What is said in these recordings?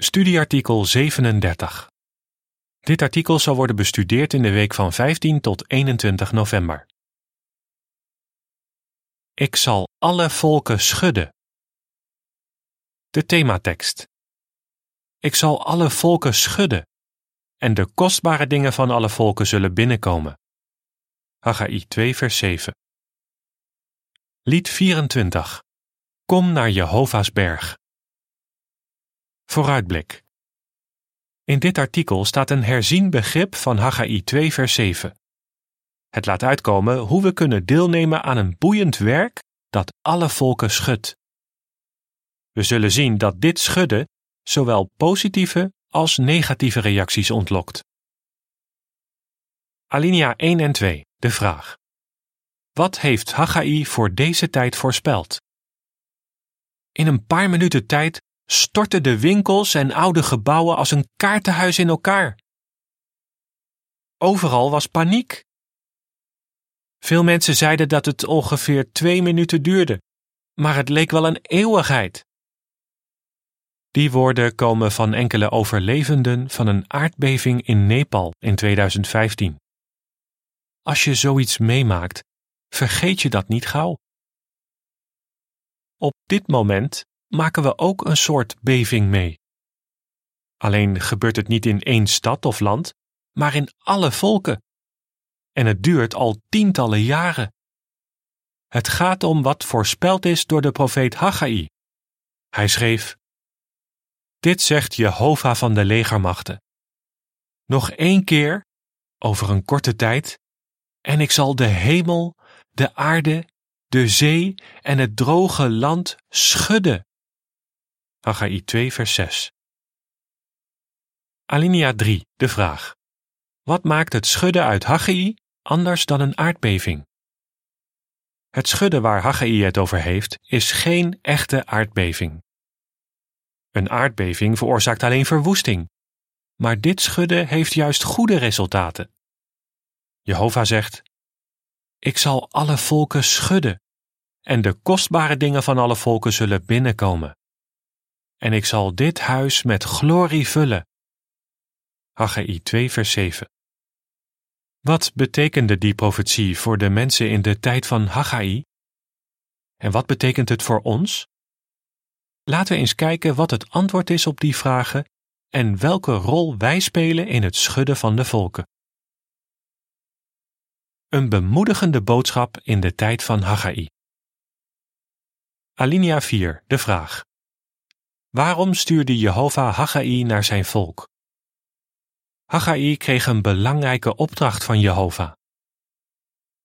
Studieartikel 37. Dit artikel zal worden bestudeerd in de week van 15 tot 21 november. Ik zal alle volken schudden. De thematekst. Ik zal alle volken schudden, en de kostbare dingen van alle volken zullen binnenkomen. Haggai 2 vers 7. Lied 24. Kom naar Jehovah's berg. Vooruitblik. In dit artikel staat een herzien begrip van Haggai 2 vers 7. Het laat uitkomen hoe we kunnen deelnemen aan een boeiend werk dat alle volken schudt. We zullen zien dat dit schudden zowel positieve als negatieve reacties ontlokt. Alinea 1 en 2. De vraag. Wat heeft Haggai voor deze tijd voorspeld? In een paar minuten tijd stortten de winkels en oude gebouwen als een kaartenhuis in elkaar. Overal was paniek. Veel mensen zeiden dat het ongeveer twee minuten duurde, maar het leek wel een eeuwigheid. Die woorden komen van enkele overlevenden van een aardbeving in Nepal in 2015. Als je zoiets meemaakt, vergeet je dat niet gauw. Op dit moment maken we ook een soort beving mee. Alleen gebeurt het niet in één stad of land, maar in alle volken. En het duurt al tientallen jaren. Het gaat om wat voorspeld is door de profeet Haggai. Hij schreef: Dit zegt Jehovah van de legermachten. Nog één keer, over een korte tijd, en ik zal de hemel, de aarde, de zee en het droge land schudden. Haggai 2 vers 6. Alinea 3, de vraag. Wat maakt het schudden uit Haggai anders dan een aardbeving? Het schudden waar Haggai het over heeft, is geen echte aardbeving. Een aardbeving veroorzaakt alleen verwoesting, maar dit schudden heeft juist goede resultaten. Jehovah zegt: Ik zal alle volken schudden, en de kostbare dingen van alle volken zullen binnenkomen en ik zal dit huis met glorie vullen. Haggai 2 vers 7 Wat betekende die profetie voor de mensen in de tijd van Haggai? En wat betekent het voor ons? Laten we eens kijken wat het antwoord is op die vragen en welke rol wij spelen in het schudden van de volken. Een bemoedigende boodschap in de tijd van Haggai. Alinea 4, de vraag. Waarom stuurde Jehovah Haggai naar zijn volk? Haggai kreeg een belangrijke opdracht van Jehovah.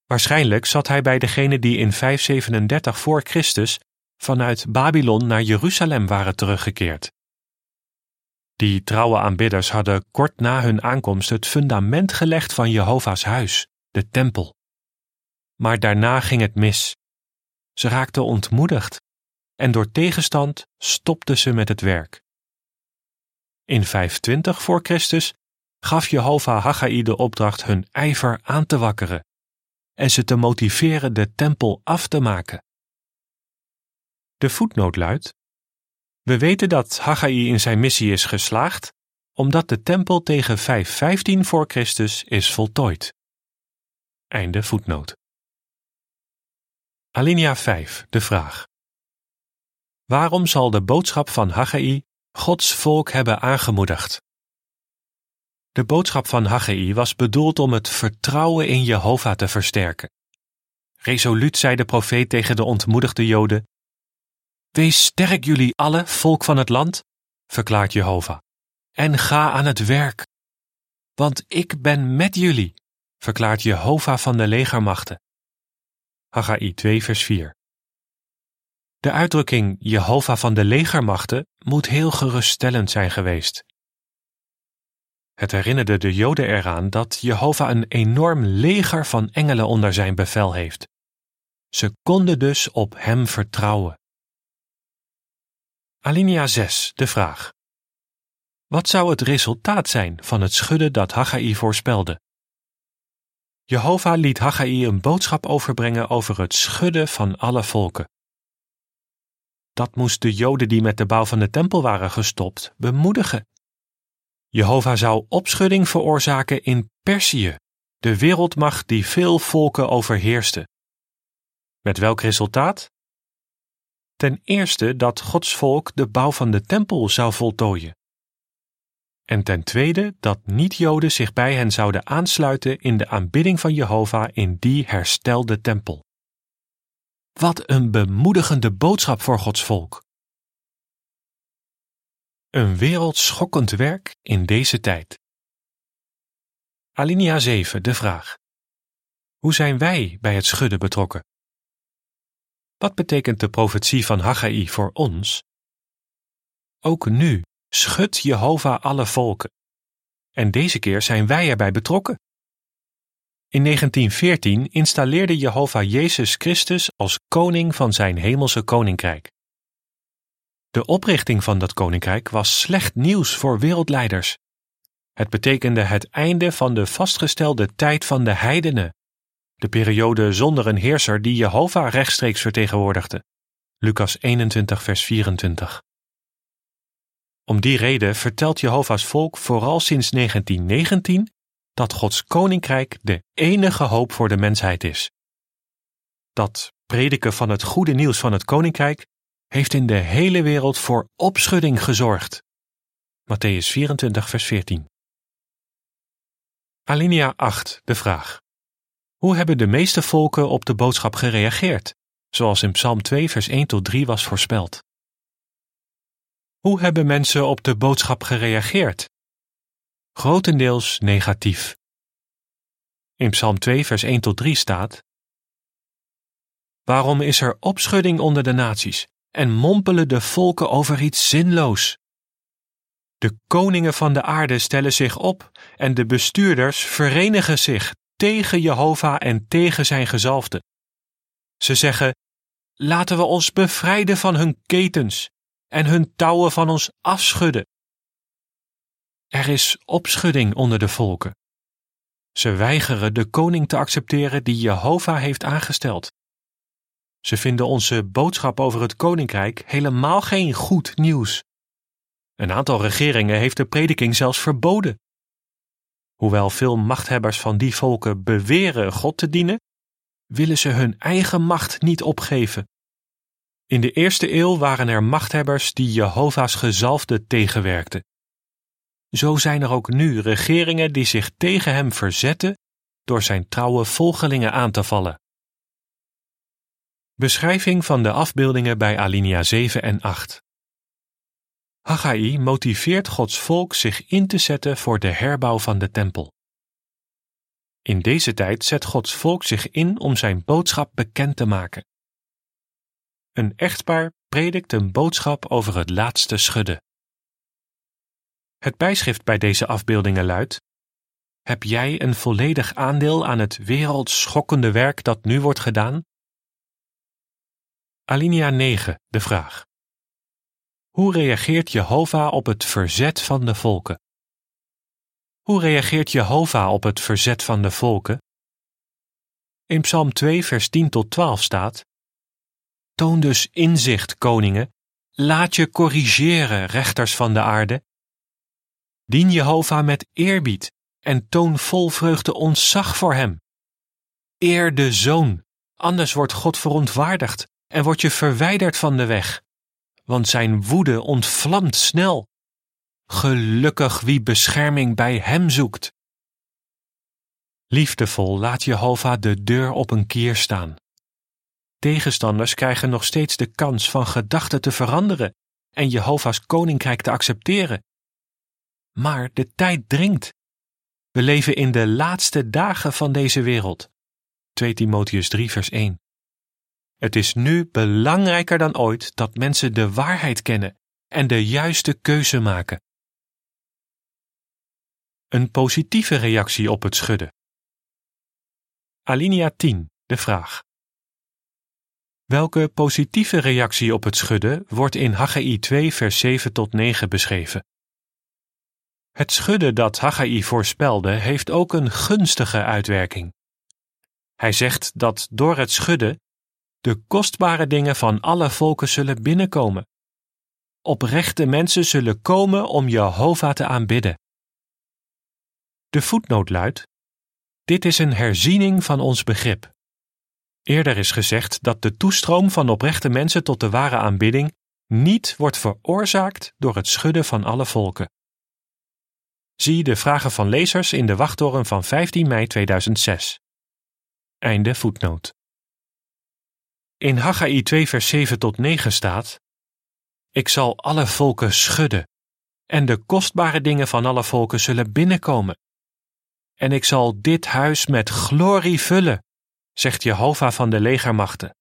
Waarschijnlijk zat hij bij degenen die in 537 voor Christus vanuit Babylon naar Jeruzalem waren teruggekeerd. Die trouwe aanbidders hadden kort na hun aankomst het fundament gelegd van Jehovah's huis, de tempel. Maar daarna ging het mis. Ze raakten ontmoedigd en door tegenstand stopten ze met het werk. In 520 voor Christus gaf Jehovah Haggai de opdracht hun ijver aan te wakkeren en ze te motiveren de tempel af te maken. De voetnoot luidt: We weten dat Haggai in zijn missie is geslaagd omdat de tempel tegen 515 voor Christus is voltooid. Einde voetnoot. Alinea 5, de vraag. Waarom zal de boodschap van Haggai Gods volk hebben aangemoedigd? De boodschap van Haggai was bedoeld om het vertrouwen in Jehovah te versterken. Resoluut zei de profeet tegen de ontmoedigde Joden: Wees sterk jullie alle, volk van het land, verklaart Jehovah, en ga aan het werk. Want ik ben met jullie, verklaart Jehovah van de legermachten. Haggai 2 vers 4 de uitdrukking Jehovah van de legermachten moet heel geruststellend zijn geweest. Het herinnerde de Joden eraan dat Jehovah een enorm leger van engelen onder zijn bevel heeft. Ze konden dus op hem vertrouwen. Alinea 6, de vraag. Wat zou het resultaat zijn van het schudden dat Haggai voorspelde? Jehovah liet Haggai een boodschap overbrengen over het schudden van alle volken. Dat moest de Joden die met de bouw van de tempel waren gestopt bemoedigen. Jehovah zou opschudding veroorzaken in Perzië, de wereldmacht die veel volken overheerste. Met welk resultaat? Ten eerste dat Gods volk de bouw van de tempel zou voltooien. En ten tweede dat niet-Joden zich bij hen zouden aansluiten in de aanbidding van Jehovah in die herstelde tempel. Wat een bemoedigende boodschap voor Gods volk. Een wereldschokkend werk in deze tijd. Alinea 7, de vraag. Hoe zijn wij bij het schudden betrokken? Wat betekent de profetie van Haggai voor ons? Ook nu schudt Jehovah alle volken. En deze keer zijn wij erbij betrokken. In 1914 installeerde Jehovah Jezus Christus als koning van zijn hemelse koninkrijk. De oprichting van dat koninkrijk was slecht nieuws voor wereldleiders. Het betekende het einde van de vastgestelde tijd van de heidenen, de periode zonder een heerser die Jehovah rechtstreeks vertegenwoordigde. Lucas 21, vers 24. Om die reden vertelt Jehovah's volk vooral sinds 1919 dat Gods koninkrijk de enige hoop voor de mensheid is. Dat prediken van het goede nieuws van het koninkrijk heeft in de hele wereld voor opschudding gezorgd. Matthäus 24, vers 14. Alinea 8, de vraag. Hoe hebben de meeste volken op de boodschap gereageerd, zoals in Psalm 2, vers 1 tot 3 was voorspeld? Hoe hebben mensen op de boodschap gereageerd? Grotendeels negatief. In Psalm 2, vers 1 tot 3 staat: Waarom is er opschudding onder de naties en mompelen de volken over iets zinloos? De koningen van de aarde stellen zich op en de bestuurders verenigen zich tegen Jehovah en tegen zijn gezalfde. Ze zeggen: Laten we ons bevrijden van hun ketens en hun touwen van ons afschudden. Er is opschudding onder de volken. Ze weigeren de koning te accepteren die Jehovah heeft aangesteld. Ze vinden onze boodschap over het koninkrijk helemaal geen goed nieuws. Een aantal regeringen heeft de prediking zelfs verboden. Hoewel veel machthebbers van die volken beweren God te dienen, willen ze hun eigen macht niet opgeven. In de eerste eeuw waren er machthebbers die Jehovah's gezalfde tegenwerkten. Zo zijn er ook nu regeringen die zich tegen hem verzetten door zijn trouwe volgelingen aan te vallen. Beschrijving van de afbeeldingen bij alinea 7 en 8. Haggai motiveert Gods volk zich in te zetten voor de herbouw van de tempel. In deze tijd zet Gods volk zich in om zijn boodschap bekend te maken. Een echtpaar predikt een boodschap over het laatste schudden. Het bijschrift bij deze afbeeldingen luidt: Heb jij een volledig aandeel aan het wereldschokkende werk dat nu wordt gedaan? Alinea 9, de vraag. Hoe reageert Jehovah op het verzet van de volken? Hoe reageert Jehovah op het verzet van de volken? In Psalm 2, vers 10 tot 12 staat: Toon dus inzicht, koningen, laat je corrigeren, rechters van de aarde. Dien Jehovah met eerbied en toon vol vreugde ontzag voor hem. Eer de zoon, anders wordt God verontwaardigd en word je verwijderd van de weg, want zijn woede ontvlamt snel. Gelukkig wie bescherming bij hem zoekt. Liefdevol laat Jehovah de deur op een kier staan. Tegenstanders krijgen nog steeds de kans van gedachten te veranderen en Jehovah's koninkrijk te accepteren. Maar de tijd dringt. We leven in de laatste dagen van deze wereld. 2 Timotheus 3 vers 1. Het is nu belangrijker dan ooit dat mensen de waarheid kennen en de juiste keuze maken. Een positieve reactie op het schudden. Alinea 10, de vraag. Welke positieve reactie op het schudden wordt in Haggai 2 vers 7 tot 9 beschreven? Het schudden dat Haggai voorspelde heeft ook een gunstige uitwerking. Hij zegt dat door het schudden De kostbare dingen van alle volken zullen binnenkomen. Oprechte mensen zullen komen om Jehovah te aanbidden. De voetnoot luidt: Dit is een herziening van ons begrip. Eerder is gezegd dat de toestroom van oprechte mensen tot de ware aanbidding niet wordt veroorzaakt door het schudden van alle volken. Zie de vragen van lezers in de wachttoren van 15 mei 2006. Einde voetnoot. In Haggai 2 vers 7 tot 9 staat: Ik zal alle volken schudden, en de kostbare dingen van alle volken zullen binnenkomen. En ik zal dit huis met glorie vullen, zegt Jehovah van de legermachten.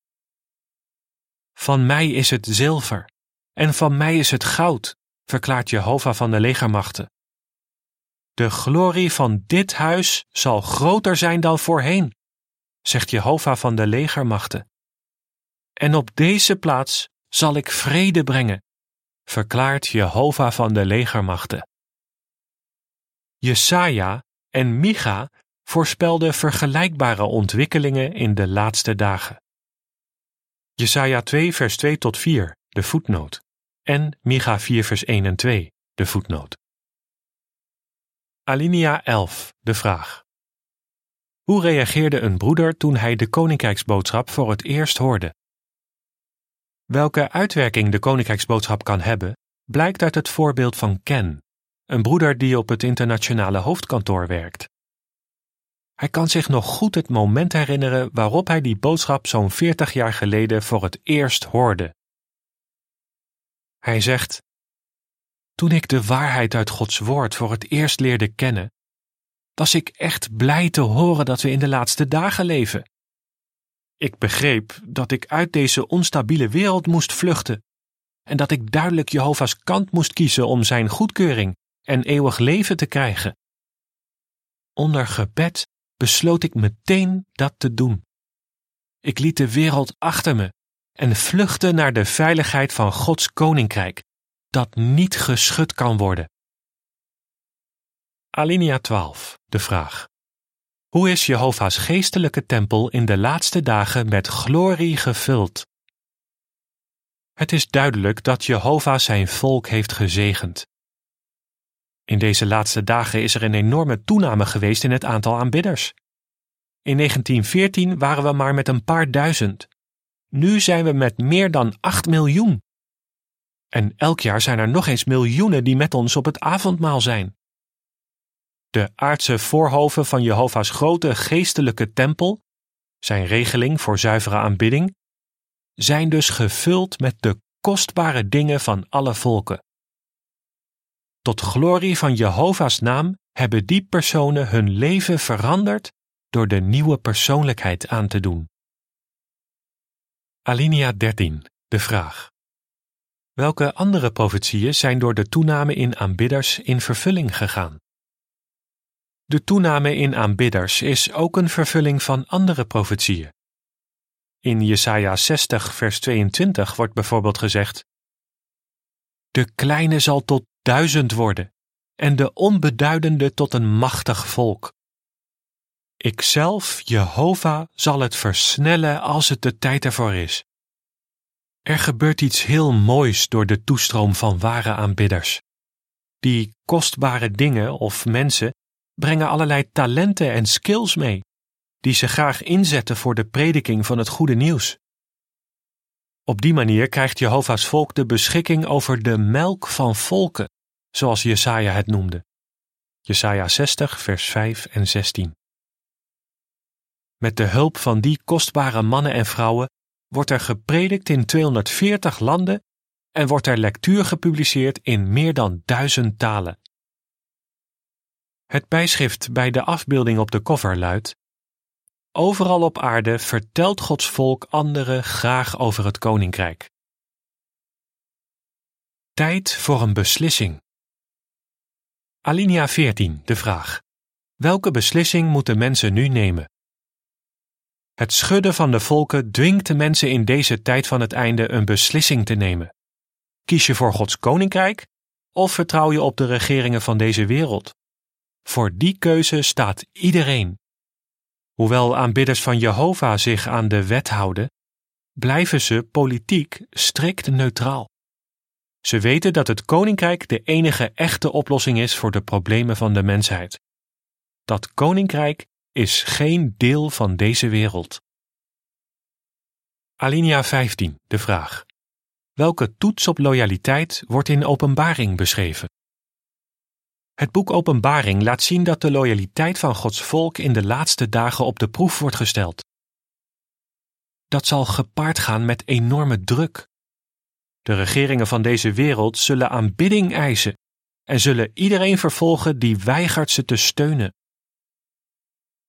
Van mij is het zilver, en van mij is het goud, verklaart Jehovah van de legermachten. De glorie van dit huis zal groter zijn dan voorheen, zegt Jehovah van de legermachten. En op deze plaats zal ik vrede brengen, verklaart Jehovah van de legermachten. Jesaja en Micha voorspelden vergelijkbare ontwikkelingen in de laatste dagen. Jesaja 2 vers 2 tot 4, de voetnoot, en Micha 4 vers 1 en 2, de voetnoot. Alinea 11, de vraag. Hoe reageerde een broeder toen hij de koninkrijksboodschap voor het eerst hoorde? Welke uitwerking de koninkrijksboodschap kan hebben, blijkt uit het voorbeeld van Ken, een broeder die op het internationale hoofdkantoor werkt. Hij kan zich nog goed het moment herinneren waarop hij die boodschap zo'n 40 jaar geleden voor het eerst hoorde. Hij zegt: Toen ik de waarheid uit Gods woord voor het eerst leerde kennen, was ik echt blij te horen dat we in de laatste dagen leven. Ik begreep dat ik uit deze onstabiele wereld moest vluchten en dat ik duidelijk Jehovah's kant moest kiezen om zijn goedkeuring en eeuwig leven te krijgen. Onder gebed besloot ik meteen dat te doen. Ik liet de wereld achter me en vluchtte naar de veiligheid van Gods koninkrijk, dat niet geschud kan worden. Alinea 12, de vraag. Hoe is Jehovah's geestelijke tempel in de laatste dagen met glorie gevuld? Het is duidelijk dat Jehovah zijn volk heeft gezegend. In deze laatste dagen is er een enorme toename geweest in het aantal aanbidders. In 1914 waren we maar met een paar duizend. Nu zijn we met meer dan 8 miljoen. En elk jaar zijn er nog eens miljoenen die met ons op het avondmaal zijn. De aardse voorhoven van Jehovah's grote geestelijke tempel, zijn regeling voor zuivere aanbidding, zijn dus gevuld met de kostbare dingen van alle volken. Tot glorie van Jehovah's naam hebben die personen hun leven veranderd door de nieuwe persoonlijkheid aan te doen. Alinea 13. De vraag. Welke andere profetieën zijn door de toename in aanbidders in vervulling gegaan? De toename in aanbidders is ook een vervulling van andere profetieën. In Jesaja 60 vers 22 wordt bijvoorbeeld gezegd: De kleine zal tot duizend worden en de onbeduidende tot een machtig volk. Ikzelf, Jehovah, zal het versnellen als het de tijd ervoor is. Er gebeurt iets heel moois door de toestroom van ware aanbidders. Die kostbare dingen of mensen brengen allerlei talenten en skills mee, die ze graag inzetten voor de prediking van het goede nieuws. Op die manier krijgt Jehovah's volk de beschikking over de melk van volken, zoals Jesaja het noemde. Jesaja 60, vers 5 en 16. Met de hulp van die kostbare mannen en vrouwen wordt er gepredikt in 240 landen en wordt er lectuur gepubliceerd in meer dan duizend talen. Het bijschrift bij de afbeelding op de cover luidt: Overal op aarde vertelt Gods volk anderen graag over het koninkrijk. Tijd voor een beslissing. Alinea 14, de vraag. Welke beslissing moeten mensen nu nemen? Het schudden van de volken dwingt de mensen in deze tijd van het einde een beslissing te nemen. Kies je voor Gods koninkrijk of vertrouw je op de regeringen van deze wereld? Voor die keuze staat iedereen. Hoewel aanbidders van Jehovah zich aan de wet houden, blijven ze politiek strikt neutraal. Ze weten dat het koninkrijk de enige echte oplossing is voor de problemen van de mensheid. Dat koninkrijk is geen deel van deze wereld. Alinea 15, de vraag. Welke toets op loyaliteit wordt in Openbaring beschreven? Het boek Openbaring laat zien dat de loyaliteit van Gods volk in de laatste dagen op de proef wordt gesteld. Dat zal gepaard gaan met enorme druk. De regeringen van deze wereld zullen aanbidding eisen en zullen iedereen vervolgen die weigert ze te steunen.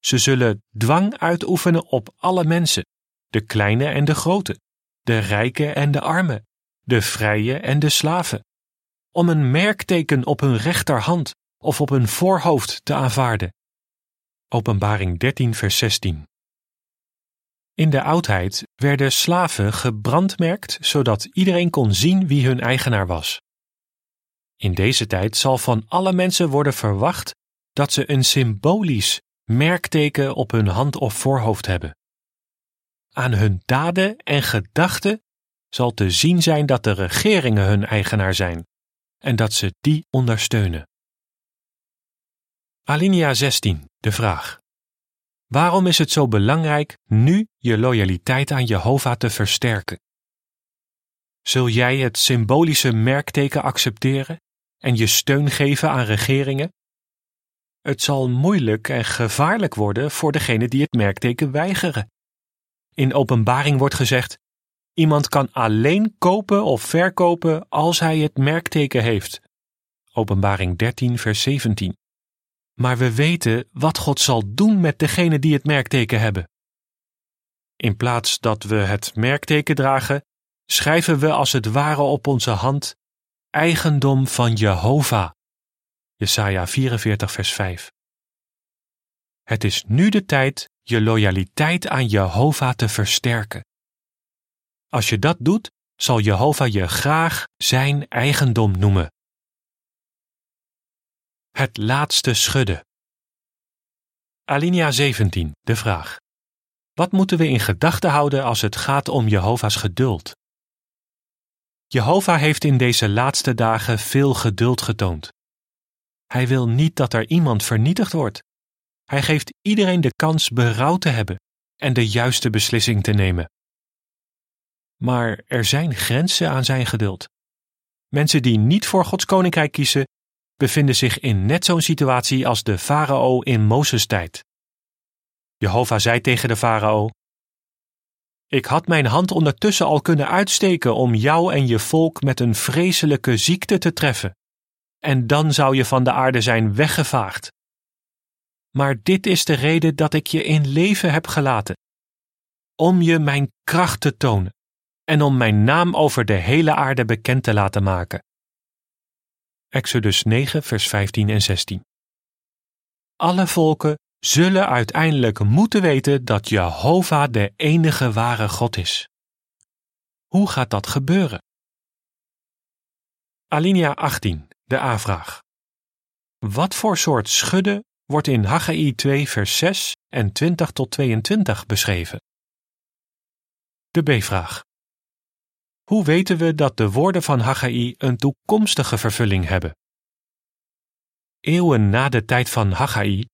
Ze zullen dwang uitoefenen op alle mensen, de kleine en de grote, de rijke en de arme, de vrije en de slaven, om een merkteken op hun rechterhand of op hun voorhoofd te aanvaarden. Openbaring 13, vers 16. In de oudheid werden slaven gebrandmerkt zodat iedereen kon zien wie hun eigenaar was. In deze tijd zal van alle mensen worden verwacht dat ze een symbolisch merkteken op hun hand of voorhoofd hebben. Aan hun daden en gedachten zal te zien zijn dat de regeringen hun eigenaar zijn en dat ze die ondersteunen. Alinea 16, de vraag. Waarom is het zo belangrijk nu je loyaliteit aan Jehovah te versterken? Zul jij het symbolische merkteken accepteren en je steun geven aan regeringen? Het zal moeilijk en gevaarlijk worden voor degenen die het merkteken weigeren. In openbaring wordt gezegd: iemand kan alleen kopen of verkopen als hij het merkteken heeft. Openbaring 13, vers 17. Maar we weten wat God zal doen met degenen die het merkteken hebben. In plaats dat we het merkteken dragen, schrijven we als het ware op onze hand eigendom van Jehovah. Jesaja 44 vers 5. Het is nu de tijd je loyaliteit aan Jehovah te versterken. Als je dat doet, zal Jehovah je graag zijn eigendom noemen. Het laatste schudden. Alinea 17, de vraag. Wat moeten we in gedachten houden als het gaat om Jehovah's geduld? Jehovah heeft in deze laatste dagen veel geduld getoond. Hij wil niet dat er iemand vernietigd wordt. Hij geeft iedereen de kans berouw te hebben en de juiste beslissing te nemen. Maar er zijn grenzen aan zijn geduld. Mensen die niet voor Gods koninkrijk kiezen, bevinden zich in net zo'n situatie als de farao in Mozes tijd. Jehovah zei tegen de farao: Ik had mijn hand ondertussen al kunnen uitsteken om jou en je volk met een vreselijke ziekte te treffen, en dan zou je van de aarde zijn weggevaagd. Maar dit is de reden dat ik je in leven heb gelaten, om je mijn kracht te tonen en om mijn naam over de hele aarde bekend te laten maken. Exodus 9, vers 15 en 16. Alle volken zullen uiteindelijk moeten weten dat Jehovah de enige ware God is. Hoe gaat dat gebeuren? Alinea 18, de A-vraag. Wat voor soort schudden wordt in Haggai 2 vers 6 en 20 tot 22 beschreven? De B-vraag. Hoe weten we dat de woorden van Haggai een toekomstige vervulling hebben? Eeuwen na de tijd van Haggai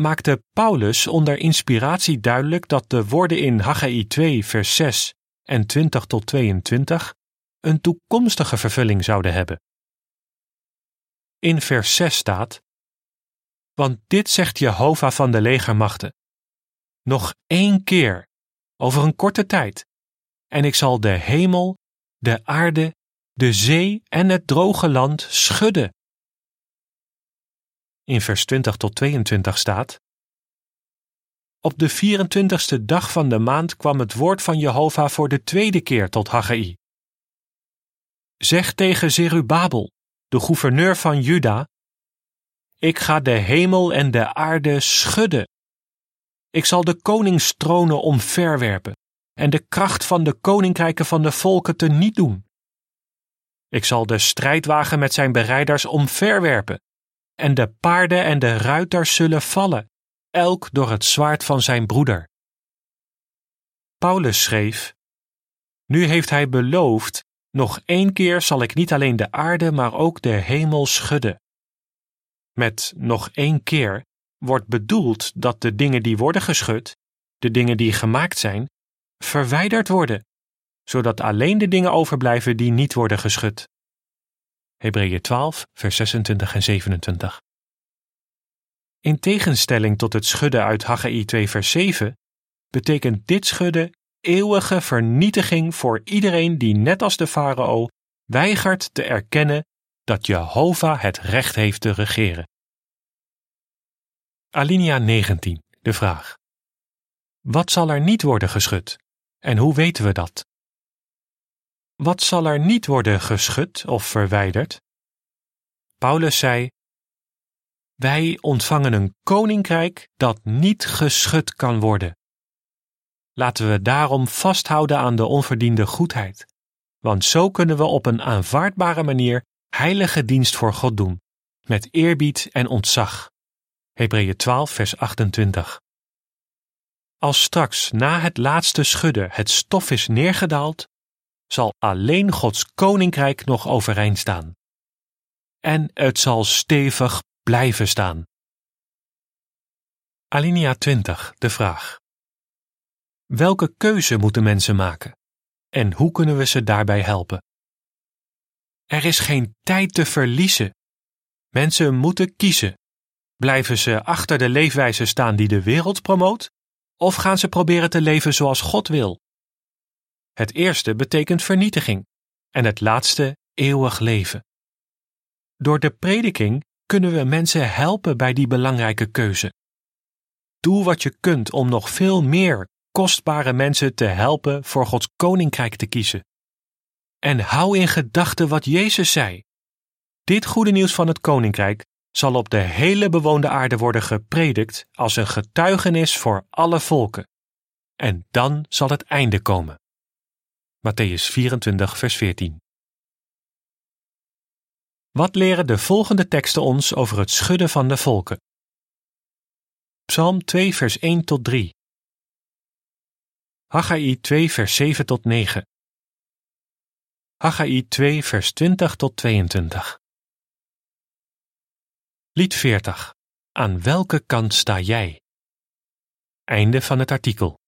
maakte Paulus onder inspiratie duidelijk dat de woorden in Haggai 2 vers 6 en 20 tot 22 een toekomstige vervulling zouden hebben. In vers 6 staat: Want dit zegt Jehovah van de legermachten: Nog één keer, over een korte tijd, en ik zal de hemel de aarde, de zee en het droge land schudden. In vers 20 tot 22 staat: Op de 24ste dag van de maand kwam het woord van Jehovah voor de tweede keer tot Haggai. Zeg tegen Zerubabel, de gouverneur van Juda: Ik ga de hemel en de aarde schudden. Ik zal de koningstronen omverwerpen en de kracht van de koninkrijken van de volken te niet doen. Ik zal de strijdwagen met zijn bereiders omverwerpen, en de paarden en de ruiters zullen vallen, elk door het zwaard van zijn broeder. Paulus schreef: Nu heeft hij beloofd: nog één keer zal ik niet alleen de aarde, maar ook de hemel schudden. Met nog één keer wordt bedoeld dat de dingen die worden geschud, de dingen die gemaakt zijn, verwijderd worden, zodat alleen de dingen overblijven die niet worden geschud. Hebreeën 12, vers 26 en 27. In tegenstelling tot het schudden uit Haggai 2, vers 7, betekent dit schudden eeuwige vernietiging voor iedereen die net als de farao weigert te erkennen dat Jehovah het recht heeft te regeren. Alinea 19, de vraag. Wat zal er niet worden geschud? En hoe weten we dat? Wat zal er niet worden geschud of verwijderd? Paulus zei: Wij ontvangen een koninkrijk dat niet geschud kan worden. Laten we daarom vasthouden aan de onverdiende goedheid, want zo kunnen we op een aanvaardbare manier heilige dienst voor God doen, met eerbied en ontzag. Hebreeën 12, vers 28. Als straks na het laatste schudden het stof is neergedaald, zal alleen Gods koninkrijk nog overeind staan. En het zal stevig blijven staan. Alinea 20, de vraag. Welke keuze moeten mensen maken? En hoe kunnen we ze daarbij helpen? Er is geen tijd te verliezen. Mensen moeten kiezen. Blijven ze achter de leefwijze staan die de wereld promoot? Of gaan ze proberen te leven zoals God wil? Het eerste betekent vernietiging en het laatste eeuwig leven. Door de prediking kunnen we mensen helpen bij die belangrijke keuze. Doe wat je kunt om nog veel meer kostbare mensen te helpen voor Gods koninkrijk te kiezen. En hou in gedachten wat Jezus zei. Dit goede nieuws van het koninkrijk zal op de hele bewoonde aarde worden gepredikt als een getuigenis voor alle volken. En dan zal het einde komen. Matthäus 24, vers 14. Wat leren de volgende teksten ons over het schudden van de volken? Psalm 2, vers 1 tot 3. Haggai 2, vers 7 tot 9. Haggai 2, vers 20 tot 22. Lied 40. Aan welke kant sta jij? Einde van het artikel.